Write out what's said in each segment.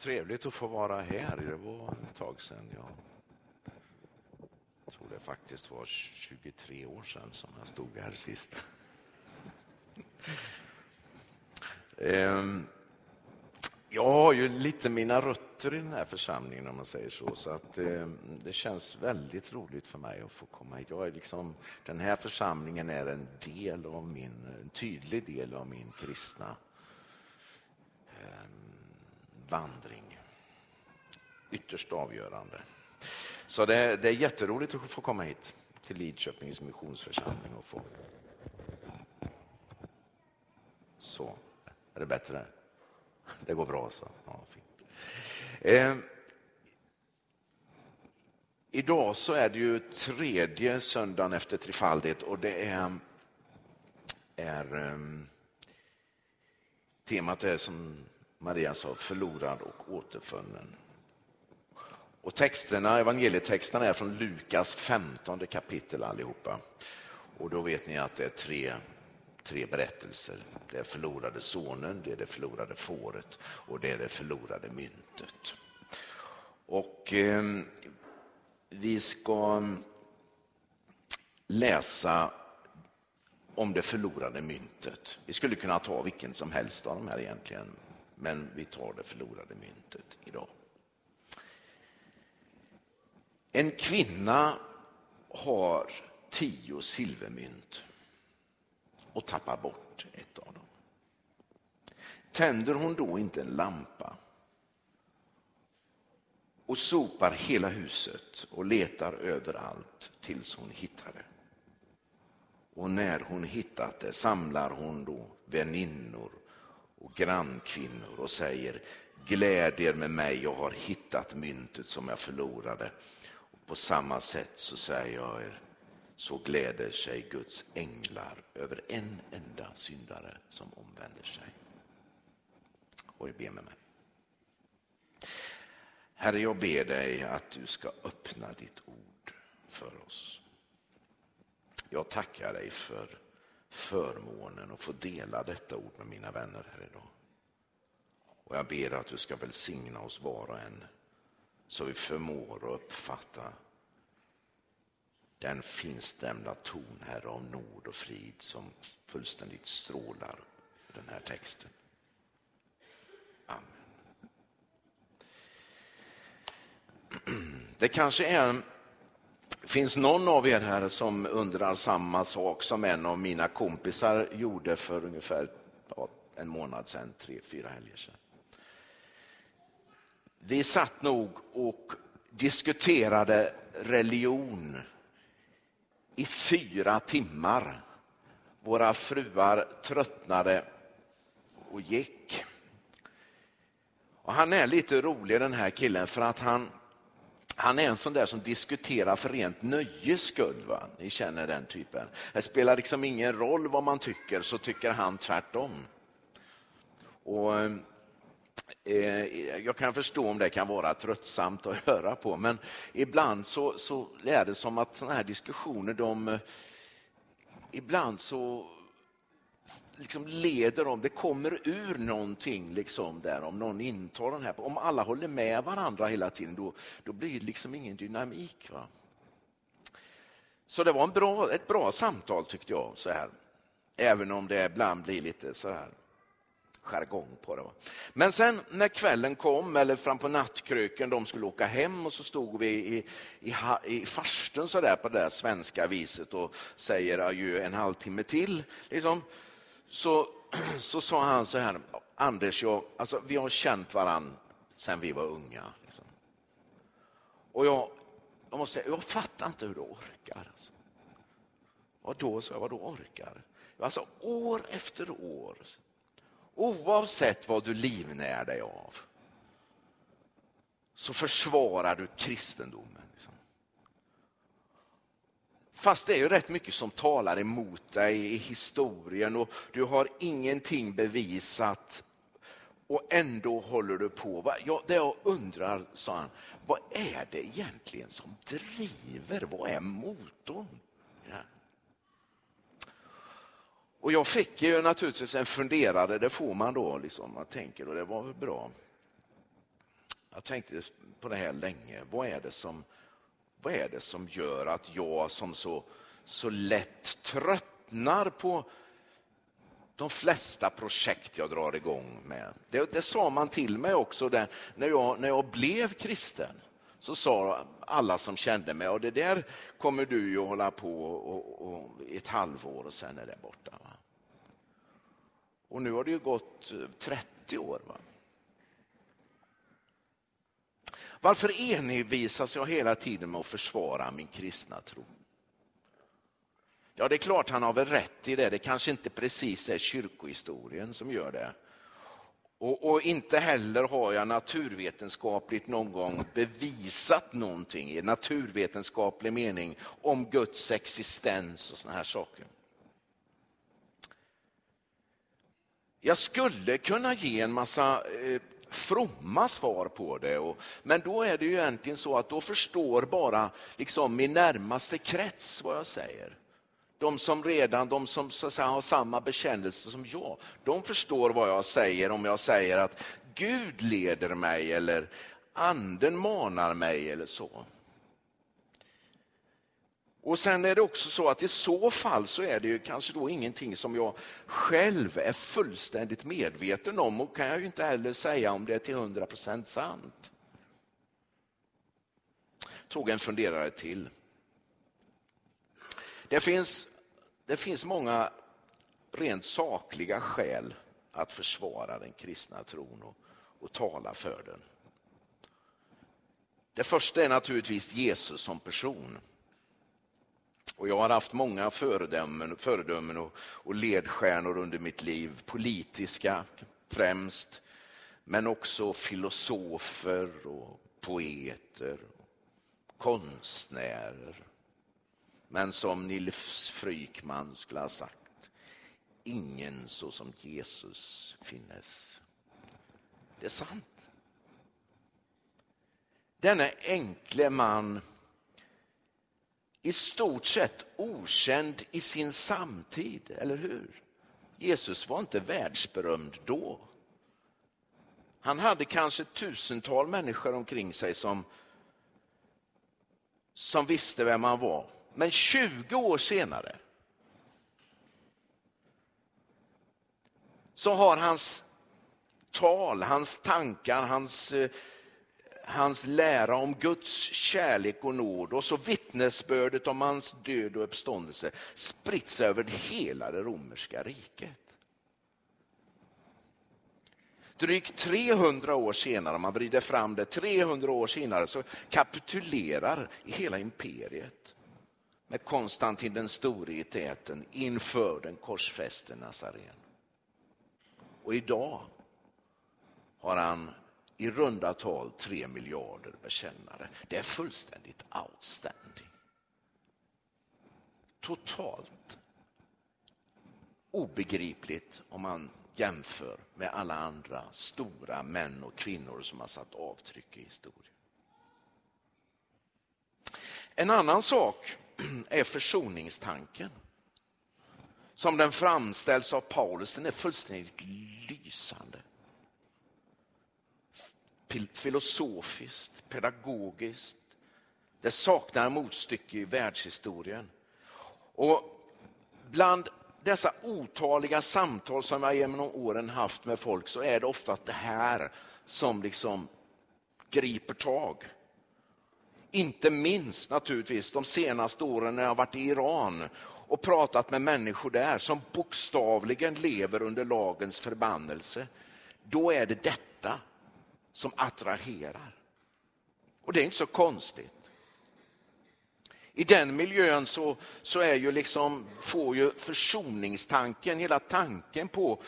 trevligt att få vara här. Det var ett tag sedan. Jag tror det faktiskt var 23 år sedan som jag stod här sist. Ehm, jag har ju lite mina rötter i den här församlingen om man säger så, så att ehm, det känns väldigt roligt för mig att få komma hit. Jag är liksom, den här församlingen är en del av min, en tydlig del av min kristna vandring. Ytterst avgörande. Så det, det är jätteroligt att få komma hit till Lidköpings missionsförsamling och få... Så, är det bättre? Det går bra så. Ja, fint. Eh, idag så är det ju tredje söndagen efter trefaldighet och det är, är eh, temat är som Maria sa, förlorad och återfunnen. Och texterna, evangelietexterna är från Lukas 15 kapitel allihopa. Och då vet ni att det är tre, tre berättelser. Det är förlorade sonen, det är det förlorade fåret och det är det förlorade myntet. Och eh, vi ska läsa om det förlorade myntet. Vi skulle kunna ta vilken som helst av de här egentligen men vi tar det förlorade myntet idag. En kvinna har tio silvermynt och tappar bort ett av dem. Tänder hon då inte en lampa och sopar hela huset och letar överallt tills hon hittar det. Och när hon hittat det samlar hon då väninnor och grannkvinnor och säger gläd er med mig, jag har hittat myntet som jag förlorade. Och på samma sätt så säger jag er, så gläder sig Guds änglar över en enda syndare som omvänder sig. Och jag ber med mig. Herre, jag ber dig att du ska öppna ditt ord för oss. Jag tackar dig för förmånen att få dela detta ord med mina vänner här idag. Och jag ber att du ska välsigna oss var och en så vi förmår att uppfatta den finstämda ton, Herre, av nåd och frid som fullständigt strålar i den här texten. Amen. Det kanske är finns någon av er här som undrar samma sak som en av mina kompisar gjorde för ungefär en månad sedan, tre, fyra helger sedan. Vi satt nog och diskuterade religion i fyra timmar. Våra fruar tröttnade och gick. Och han är lite rolig den här killen för att han han är en sån där som diskuterar för rent nöjes skull. Va? Ni känner den typen. Det spelar liksom ingen roll vad man tycker, så tycker han tvärtom. Och, eh, jag kan förstå om det kan vara tröttsamt att höra på, men ibland så, så är det som att såna här diskussioner, de, eh, ibland så liksom leder om, det kommer ur någonting liksom där, om någon intar den här, om alla håller med varandra hela tiden, då, då blir det liksom ingen dynamik. Va? Så det var en bra, ett bra samtal tyckte jag, så här. även om det ibland blir lite så här jargong på det. Va? Men sen när kvällen kom, eller fram på nattkröken, de skulle åka hem och så stod vi i, i, i farstun så där på det där svenska viset och säger adjö en halvtimme till. Liksom så, så sa han så här, Anders, jag, alltså, vi har känt varann sedan vi var unga. Liksom. Och jag, jag måste säga, jag fattar inte hur du orkar. Alltså. Vadå, så jag, vadå orkar? Alltså år efter år, alltså. oavsett vad du livnär dig av, så försvarar du kristendomen. Liksom. Fast det är ju rätt mycket som talar emot dig i historien och du har ingenting bevisat och ändå håller du på. Ja, det jag undrar, sa han, vad är det egentligen som driver? Vad är motorn? Ja. Och jag fick ju naturligtvis en funderare, det får man då, liksom, man tänker och det var väl bra. Jag tänkte på det här länge. Vad är det som, vad är det som gör att jag som så, så lätt tröttnar på de flesta projekt jag drar igång med. Det, det sa man till mig också där, när, jag, när jag blev kristen. Så sa alla som kände mig, och det där kommer du ju hålla på och, och, och ett halvår och sen är det borta. Va? Och nu har det ju gått eh, 30 år. Va? Varför envisas jag hela tiden med att försvara min kristna tro? Ja, det är klart han har väl rätt i det. Det kanske inte precis är kyrkohistorien som gör det. Och, och, inte heller har jag naturvetenskapligt någon gång bevisat någonting i naturvetenskaplig mening om Guds existens och såna här saker. Jag skulle kunna ge en massa eh, fromma svar på det. Och, men då är det ju egentligen så att då förstår bara liksom min närmaste krets vad jag säger. De som redan de som så säga, har samma bekännelse som jag, de förstår vad jag säger om jag säger att Gud leder mig eller anden manar mig eller så. Och sen är det också så att i så fall så är det ju kanske då ingenting som jag själv är fullständigt medveten om och kan jag ju inte heller säga om det är till hundra procent sant. Tog en funderare till. Det finns, det finns många rent sakliga skäl att försvara den kristna tron och, och tala för den. Det första är naturligtvis Jesus som person. Och jag har haft många föredömen, föredömen och, och ledstjärnor under mitt liv. Politiska främst, men också filosofer och poeter, och konstnärer. Men som Nils Frykman skulle ha sagt, ingen så som Jesus finnes. Det är sant. Denne enkle man i stort sett okänd i sin samtid, eller hur? Jesus var inte världsberömd då. Han hade kanske tusental människor omkring sig som, som visste vem han var. Men 20 år senare så har hans tal, hans tankar, hans eh, hans lära om Guds kärlek och nåd och så vittnesbördet om hans död och uppståndelse spritt sig över hela det romerska riket. Drygt 300 år senare, om man vrider fram det, 300 år senare så kapitulerar hela imperiet med Konstantin den store i täten inför den korsfäste Nazaren. Och idag har han i runda tal 3 miljarder bekännare. Det är fullständigt outstanding. Totalt obegripligt om man jämför med alla andra stora män och kvinnor som har satt avtryck i historien. En annan sak är försoningstanken. Som den framställs av Paulus, den är fullständigt lysande filosofiskt, pedagogiskt. Det saknar motstycke i världshistorien. Och bland dessa otaliga samtal som jag genom åren haft med folk så är det oftast det här som liksom griper tag. Inte minst naturligtvis de senaste åren när jag varit i Iran och pratat med människor där som bokstavligen lever under lagens förbannelse. Då är det detta som attraherar. Och det är inte så konstigt. I den miljön så, så är ju liksom, får ju försoningstanken, hela tanken på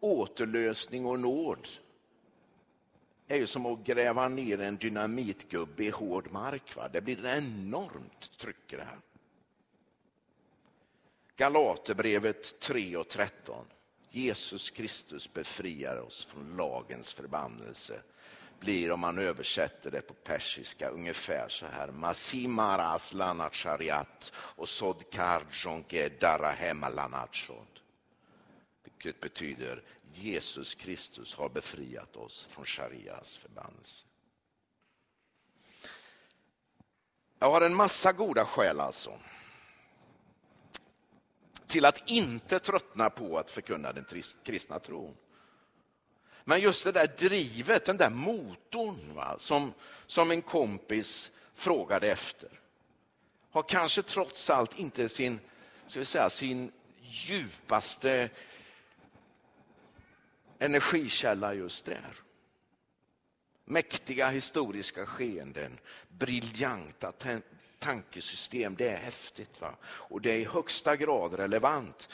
återlösning och nåd är ju som att gräva ner en dynamitgubbe i hård mark. Va? Det blir ett enormt tryck i det här. Galaterbrevet 3 och 13. Jesus Kristus befriar oss från lagens förbannelse blir, om man översätter det på persiska, ungefär så här. Masimar aslanat och sodkar jonke. Vilket betyder Jesus Kristus har befriat oss från sharias förbannelse. Jag har en massa goda skäl alltså till att inte tröttna på att förkunna den kristna tron. Men just det där drivet, den där motorn va, som, som en kompis frågade efter har kanske trots allt inte sin, ska vi säga, sin djupaste energikälla just där. Mäktiga historiska skeenden, briljanta tankesystem, det är häftigt va? och det är i högsta grad relevant.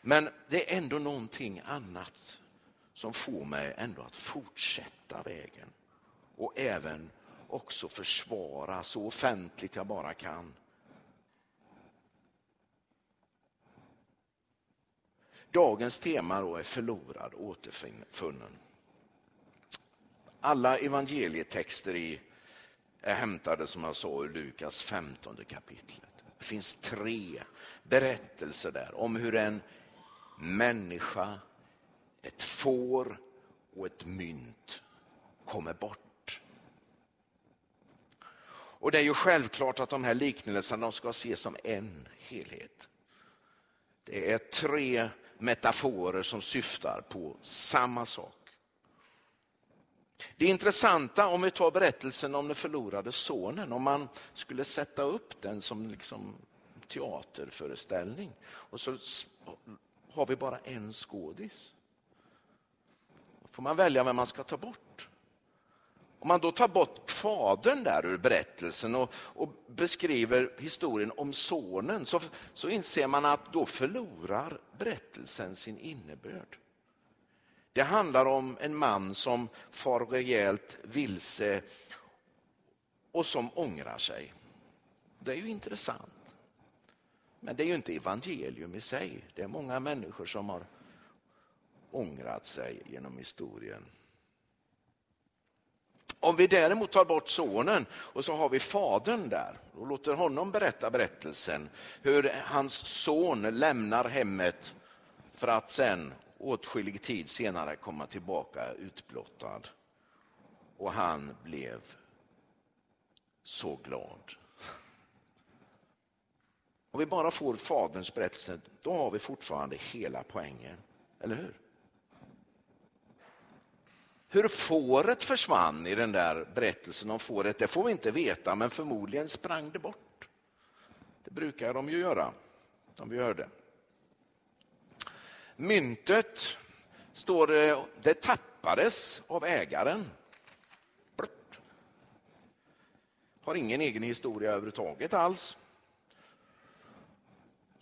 Men det är ändå någonting annat som får mig ändå att fortsätta vägen och även också försvara så offentligt jag bara kan. Dagens tema då är förlorad, återfunnen. Alla evangelietexter i är hämtade som jag sa ur Lukas 15 kapitlet. Det finns tre berättelser där om hur en människa, ett får och ett mynt kommer bort. Och Det är ju självklart att de här liknelserna ska ses som en helhet. Det är tre metaforer som syftar på samma sak. Det intressanta om vi tar berättelsen om den förlorade sonen, om man skulle sätta upp den som liksom teaterföreställning och så har vi bara en skådis. Får man välja vem man ska ta bort. Om man då tar bort fadern där ur berättelsen och, och beskriver historien om sonen så, så inser man att då förlorar berättelsen sin innebörd. Det handlar om en man som far rejält vilse och som ångrar sig. Det är ju intressant. Men det är ju inte evangelium i sig. Det är många människor som har ångrat sig genom historien. Om vi däremot tar bort sonen och så har vi fadern där och låter honom berätta berättelsen hur hans son lämnar hemmet för att sen åtskillig tid senare komma tillbaka utblottad. Och han blev så glad. Om vi bara får faderns berättelse, då har vi fortfarande hela poängen. Eller hur? Hur fåret försvann i den där berättelsen om fåret, det får vi inte veta, men förmodligen sprang det bort. Det brukar de ju göra, som vi hörde. Myntet, står det, det tappades av ägaren. Har ingen egen historia överhuvudtaget alls.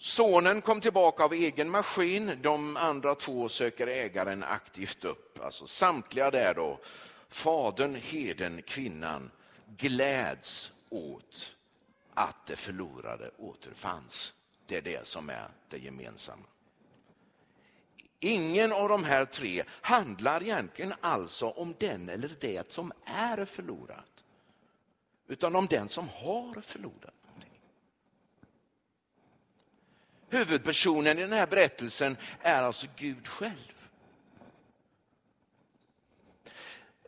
Sonen kom tillbaka av egen maskin, de andra två söker ägaren aktivt upp. Alltså samtliga där då, fadern, heden, kvinnan, gläds åt att det förlorade återfanns. Det är det som är det gemensamma. Ingen av de här tre handlar egentligen alltså om den eller det som är förlorat. Utan om den som har förlorat någonting. Huvudpersonen i den här berättelsen är alltså Gud själv.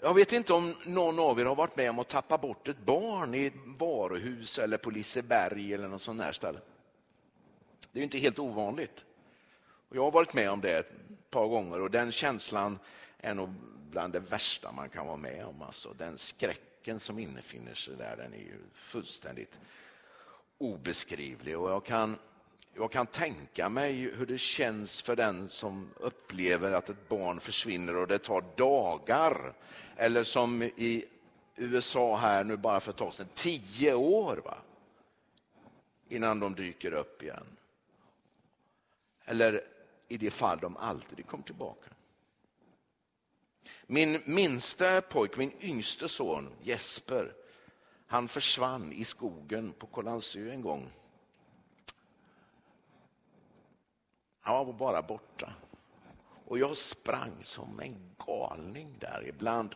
Jag vet inte om någon av er har varit med om att tappa bort ett barn i ett varuhus eller på Liseberg eller något sånt där ställe. Det är inte helt ovanligt. Och jag har varit med om det ett par gånger och den känslan är nog bland det värsta man kan vara med om. Alltså, den skräcken som innefinner sig där, den är ju fullständigt obeskrivlig. Och jag kan, jag kan tänka mig hur det känns för den som upplever att ett barn försvinner och det tar dagar. Eller som i USA här nu bara för ett tag sedan, tio år va? innan de dyker upp igen. Eller i det fall de aldrig kom tillbaka. Min minsta pojk, min yngste son Jesper, han försvann i skogen på Kållandsö en gång. Han var bara borta. Och jag sprang som en galning där ibland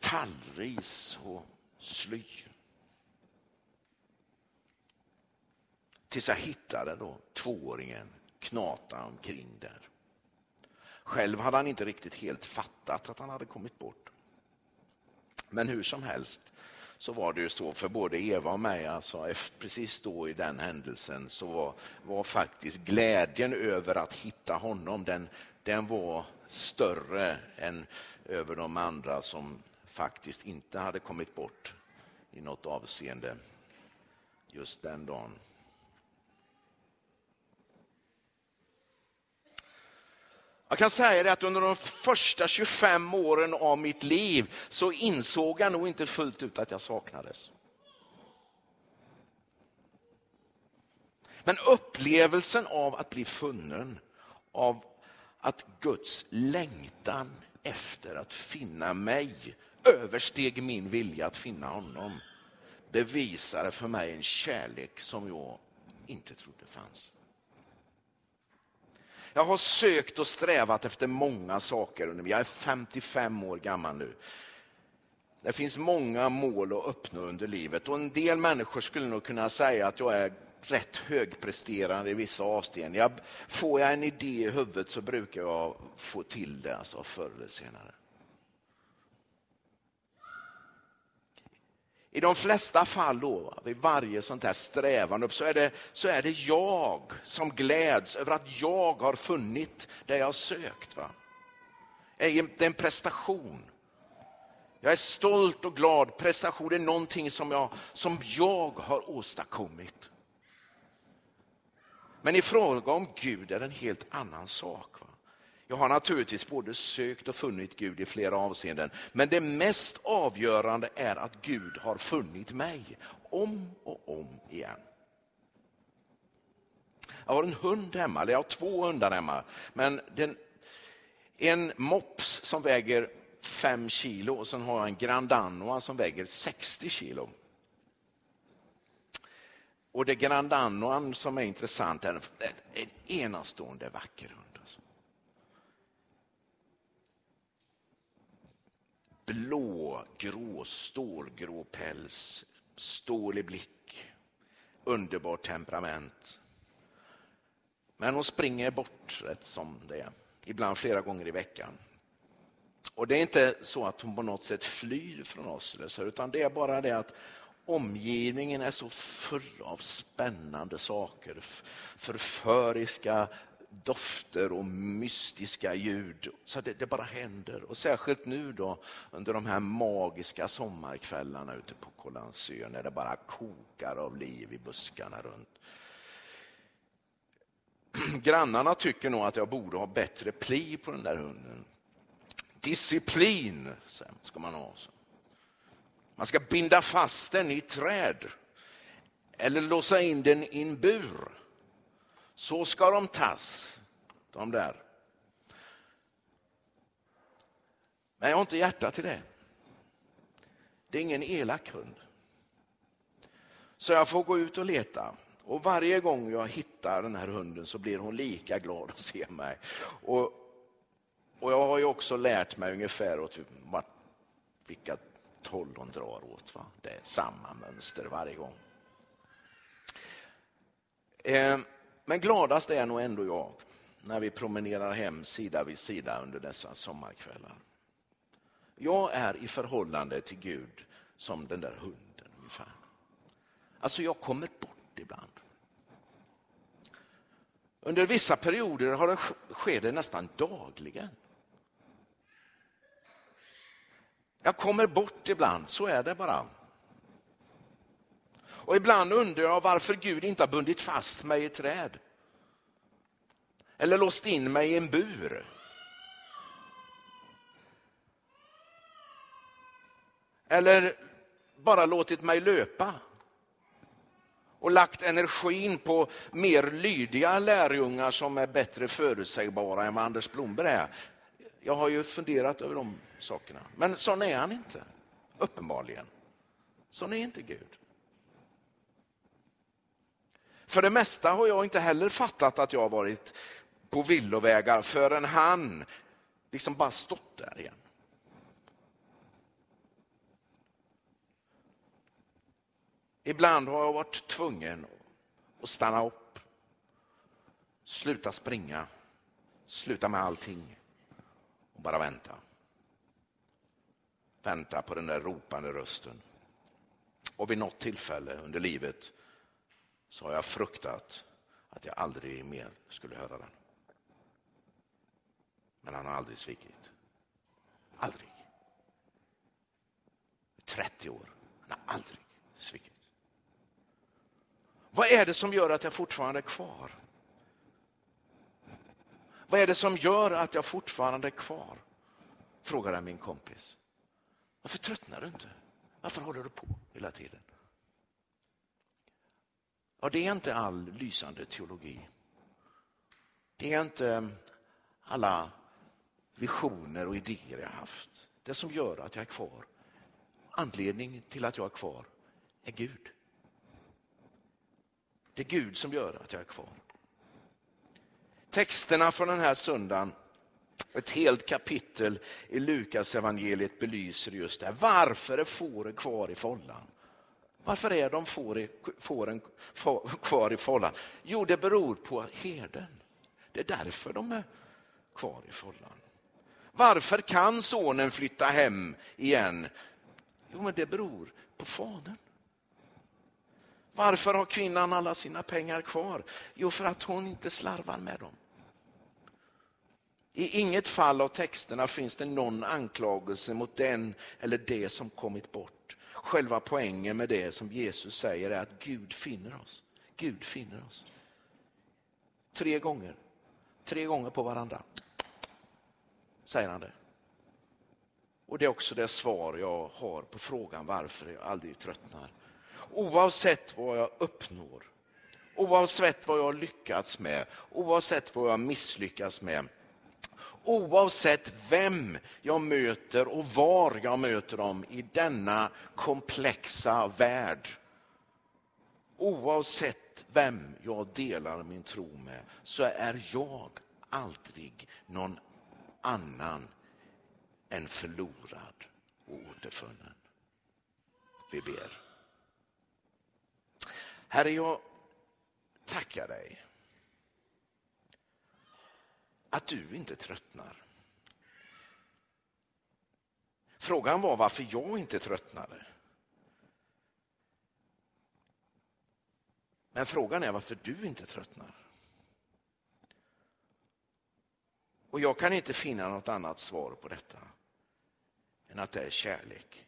tallris och sly. Tills jag hittade då tvååringen knata omkring där. Själv hade han inte riktigt helt fattat att han hade kommit bort. Men hur som helst så var det ju så för både Eva och mig, alltså, precis då i den händelsen så var, var faktiskt glädjen över att hitta honom, den, den var större än över de andra som faktiskt inte hade kommit bort i något avseende just den dagen. Jag kan säga det att under de första 25 åren av mitt liv så insåg jag nog inte fullt ut att jag saknades. Men upplevelsen av att bli funnen, av att Guds längtan efter att finna mig översteg min vilja att finna honom bevisade för mig en kärlek som jag inte trodde fanns. Jag har sökt och strävat efter många saker. Jag är 55 år gammal nu. Det finns många mål att uppnå under livet och en del människor skulle nog kunna säga att jag är rätt högpresterande i vissa avseenden. Jag, får jag en idé i huvudet så brukar jag få till det alltså, förr eller senare. I de flesta fall då, vid varje sånt här strävan så är, det, så är det jag som gläds över att jag har funnit det jag har sökt. Va? Det är en prestation. Jag är stolt och glad. Prestation är någonting som jag, som jag har åstadkommit. Men i fråga om Gud är det en helt annan sak. Va? Jag har naturligtvis både sökt och funnit Gud i flera avseenden. Men det mest avgörande är att Gud har funnit mig om och om igen. Jag har en hund hemma, eller jag har två hundar hemma. Men den, en mops som väger fem kilo och sen har jag en grandanoa som väger 60 kilo. Och det grandanoan som är intressant är en enastående vacker hund. Blå, grå, stålgrå päls, stålig blick, underbart temperament. Men hon springer bort rätt som det är, ibland flera gånger i veckan. Och Det är inte så att hon på något sätt flyr från oss, utan det är bara det att omgivningen är så full av spännande saker, förföriska dofter och mystiska ljud. Så det, det, bara händer. Och särskilt nu då under de här magiska sommarkvällarna ute på Kållandsö när det bara kokar av liv i buskarna runt. Grannarna tycker nog att jag borde ha bättre pli på den där hunden. Disciplin ska man ha. Man ska binda fast den i träd eller låsa in den i en bur. Så ska de tas, de där. Men jag har inte hjärta till det. Det är ingen elak hund. Så jag får gå ut och leta. Och varje gång jag hittar den här hunden så blir hon lika glad att se mig. Och, och jag har ju också lärt mig ungefär åt vilka håll hon drar åt. Va? Det är samma mönster varje gång. Eh, men gladast är nog ändå jag när vi promenerar hem sida vid sida under dessa sommarkvällar. Jag är i förhållande till Gud som den där hunden ungefär. Alltså jag kommer bort ibland. Under vissa perioder har det, sker det nästan dagligen. Jag kommer bort ibland, så är det bara. Och ibland undrar jag varför Gud inte har bundit fast mig i ett träd. Eller låst in mig i en bur. Eller bara låtit mig löpa och lagt energin på mer lydiga lärjungar som är bättre förutsägbara än vad Anders Blomberg är. Jag har ju funderat över de sakerna. Men sån är han inte, uppenbarligen. Sån är inte Gud. För det mesta har jag inte heller fattat att jag har varit på villovägar förrän han liksom bara stått där igen. Ibland har jag varit tvungen att stanna upp, sluta springa, sluta med allting och bara vänta. Vänta på den där ropande rösten. Och vid något tillfälle under livet så har jag fruktat att jag aldrig mer skulle höra den. Men han har aldrig svikit. Aldrig. 30 år. Han har aldrig svikit. Vad är det som gör att jag fortfarande är kvar? Vad är det som gör att jag fortfarande är kvar? Frågade min kompis. Varför tröttnar du inte? Varför håller du på hela tiden? Ja, det är inte all lysande teologi. Det är inte alla visioner och idéer jag haft. Det som gör att jag är kvar, anledningen till att jag är kvar, är Gud. Det är Gud som gör att jag är kvar. Texterna från den här söndagen, ett helt kapitel i Lukas evangeliet belyser just det. Varför är fåren kvar i follan? Varför är de fåren kvar i follan? Jo, det beror på herden. Det är därför de är kvar i follan. Varför kan sonen flytta hem igen? Jo, men det beror på fadern. Varför har kvinnan alla sina pengar kvar? Jo, för att hon inte slarvar med dem. I inget fall av texterna finns det någon anklagelse mot den eller det som kommit bort. Själva poängen med det som Jesus säger är att Gud finner oss. Gud finner oss. Tre gånger. Tre gånger på varandra. Säger han det. Och det är också det svar jag har på frågan varför jag aldrig tröttnar. Oavsett vad jag uppnår, oavsett vad jag lyckats med, oavsett vad jag misslyckats med, oavsett vem jag möter och var jag möter dem i denna komplexa värld. Oavsett vem jag delar min tro med så är jag aldrig någon annan än förlorad och återfunnen. Vi ber. Herre, jag tackar dig att du inte tröttnar. Frågan var varför jag inte tröttnade. Men frågan är varför du inte tröttnar. Och jag kan inte finna något annat svar på detta än att det är kärlek.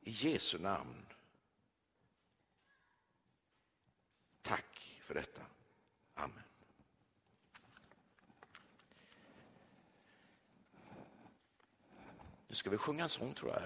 I Jesu namn. För detta. Amen. Nu ska vi sjunga en sång tror jag.